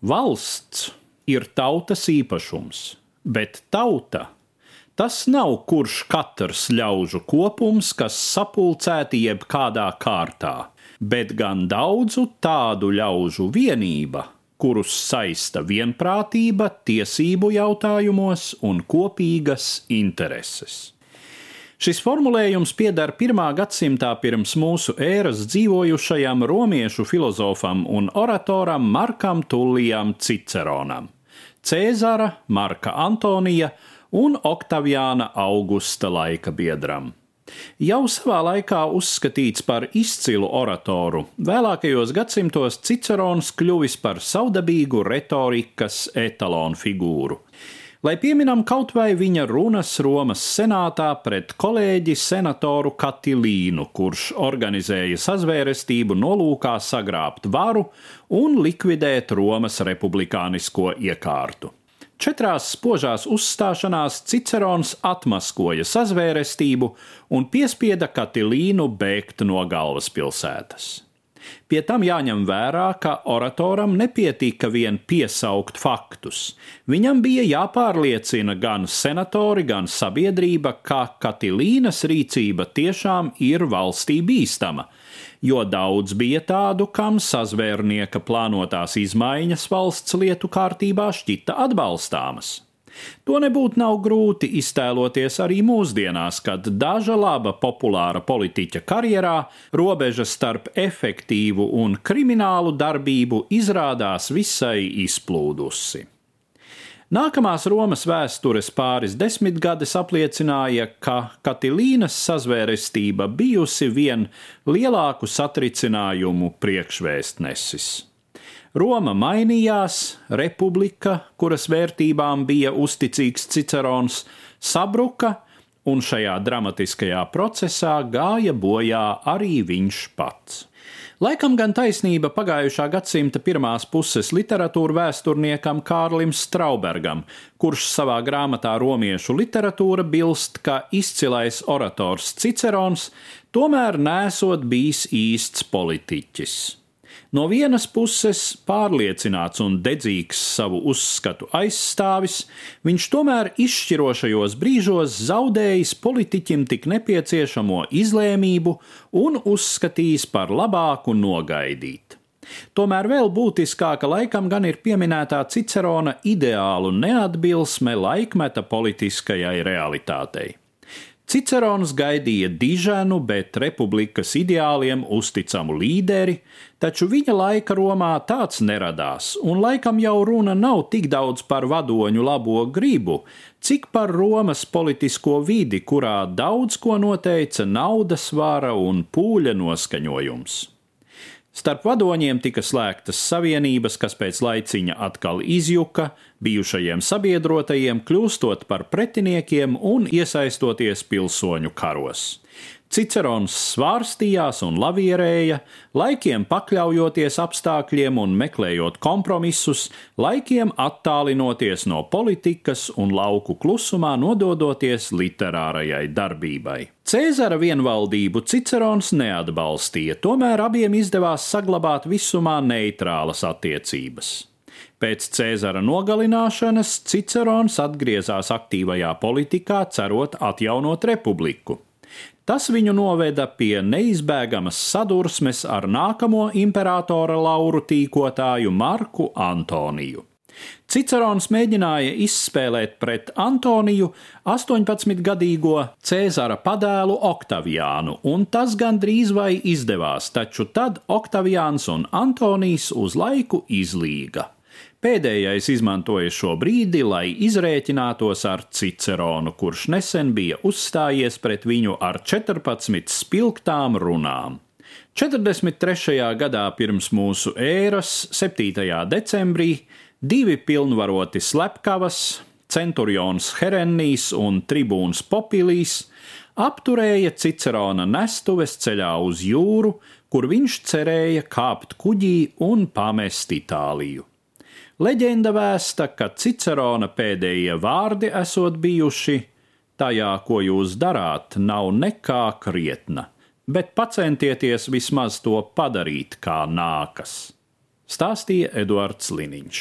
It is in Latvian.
Valsts ir tautas īpašums, bet tauta tas nav kurš katrs ļaužu kopums, kas sapulcēti jebkādā kārtā, bet gan daudzu tādu ļaužu vienība, kurus saista vienprātība tiesību jautājumos un kopīgas intereses. Šis formulējums pieder pirmā gadsimtā pirms mūsu ēras dzīvojušajam romiešu filozofam un oratoram Markam Tullijam Ciceronam, Cēzara, Marka Antonija un Oktaviāna Augusta laika biedram. Jau savā laikā uzskatīts par izcilu oratoru, vēlākajos gadsimtos Cicerons kļuvis par saudabīgu retorikas etalonu figūru lai pieminam kaut vai viņa runas Romas senātā pret kolēģi senatoru Katilīnu, kurš organizēja sazvērestību nolūkā sagrābt varu un likvidēt Romas republikānisko iekārtu. Četrās spožās uzstāšanās Cicerons atmaskoja sazvērestību un piespieda Katilīnu bēgt no galvaspilsētas. Pie tam jāņem vērā, ka oratoram nepietika vien piesaukt faktus. Viņam bija jāpārliecina gan senatori, gan sabiedrība, ka Katilīnas rīcība tiešām ir valstī bīstama, jo daudz bija tādu, kam sazvērnieka plānotās izmaiņas valsts lietu kārtībā šķita atbalstāmas. To nebūtu nav grūti iztēloties arī mūsdienās, kad daža laba populāra politiķa karjerā robeža starp efektīvu un kriminālu darbību izrādās visai izplūdusi. Nākamās Romas vēstures pāris desmitgades apliecināja, ka Katilīnas sazvērestība bijusi vien lielāku satricinājumu priekšvēstnesis. Roma mainījās, republika, kuras vērtībām bija uzticīgs Cicerons, sabruka, un šajā dramatiskajā procesā gāja bojā arī viņš pats. Laikam gan taisnība pagājušā gadsimta pirmās puses literatūra vēsturniekam Kārlim Straubergam, kurš savā grāmatā Romiešu literatūra bilst, ka izcilais orators Cicerons tomēr nesot bijis īsts politiķis. No vienas puses, pārliecināts un dedzīgs savu uzskatu aizstāvis, viņš tomēr izšķirošajos brīžos zaudējis politiķim tik nepieciešamo izlēmību un uzskatījis par labāku nogaidīt. Tomēr vēl būtiskāka laikam gan ir pieminētā Cicerona ideālu neatbilsme laikmeta politiskajai realitātei. Cicerons gaidīja diženu, bet republikas ideāliem uzticamu līderi, taču viņa laika Romā tāds neradās, un laikam jau runa nav tik daudz par vadoņu labo gribu, cik par Romas politisko vidi, kurā daudz ko noteica naudas vara un pūļa noskaņojums. Starp vadoņiem tika slēgtas savienības, kas pēc laiciņa atkal izjuka, bijušajiem sabiedrotajiem kļūstot par pretiniekiem un iesaistoties pilsoņu karos. Cicerons svārstījās un lavierēja, laikiem pakļaujoties apstākļiem un meklējot kompromisus, laikiem attālinoties no politikas un lauku klusumā nododoties literārajai darbībai. Cēzara vienvaldību Cicerons neatbalstīja, tomēr abiem izdevās saglabāt visumā neitrālas attiecības. Pēc Cēzara nogalināšanas Cicerons atgriezās aktīvajā politikā, cerot atjaunot republiku. Tas viņu noveda pie neizbēgamas sadursmes ar nākamo imperatora lauru tīkotāju Marku Antoniju. Cicerons mēģināja izspēlēt pret Antoniju 18-gadīgo Cēzara padēlu Oktaviānu, un tas gandrīz vai izdevās, taču tad Oktaviāns un Antonijs uz laiku izlīga. Pēdējais izmantoja šo brīdi, lai izrēķinātos ar Ciceronu, kurš nesen bija uzstājies pret viņu ar 14 spilgtām runām. 43. gadā pirms mūsu ēras, 7. decembrī, divi pilnvaroti slepkavas, centurions Herennijs un tribūns Popilīs, apturēja Cicerona nestuves ceļā uz jūru, kur viņš cerēja kāpt kuģī un pamest Itāliju. Leģenda vēsta, ka Cicerona pēdējie vārdi esot bijuši: Tajā, ko jūs darāt, nav nekā krietna, bet pacentieties vismaz to padarīt kā nākas. stāstīja Eduards Liniņš.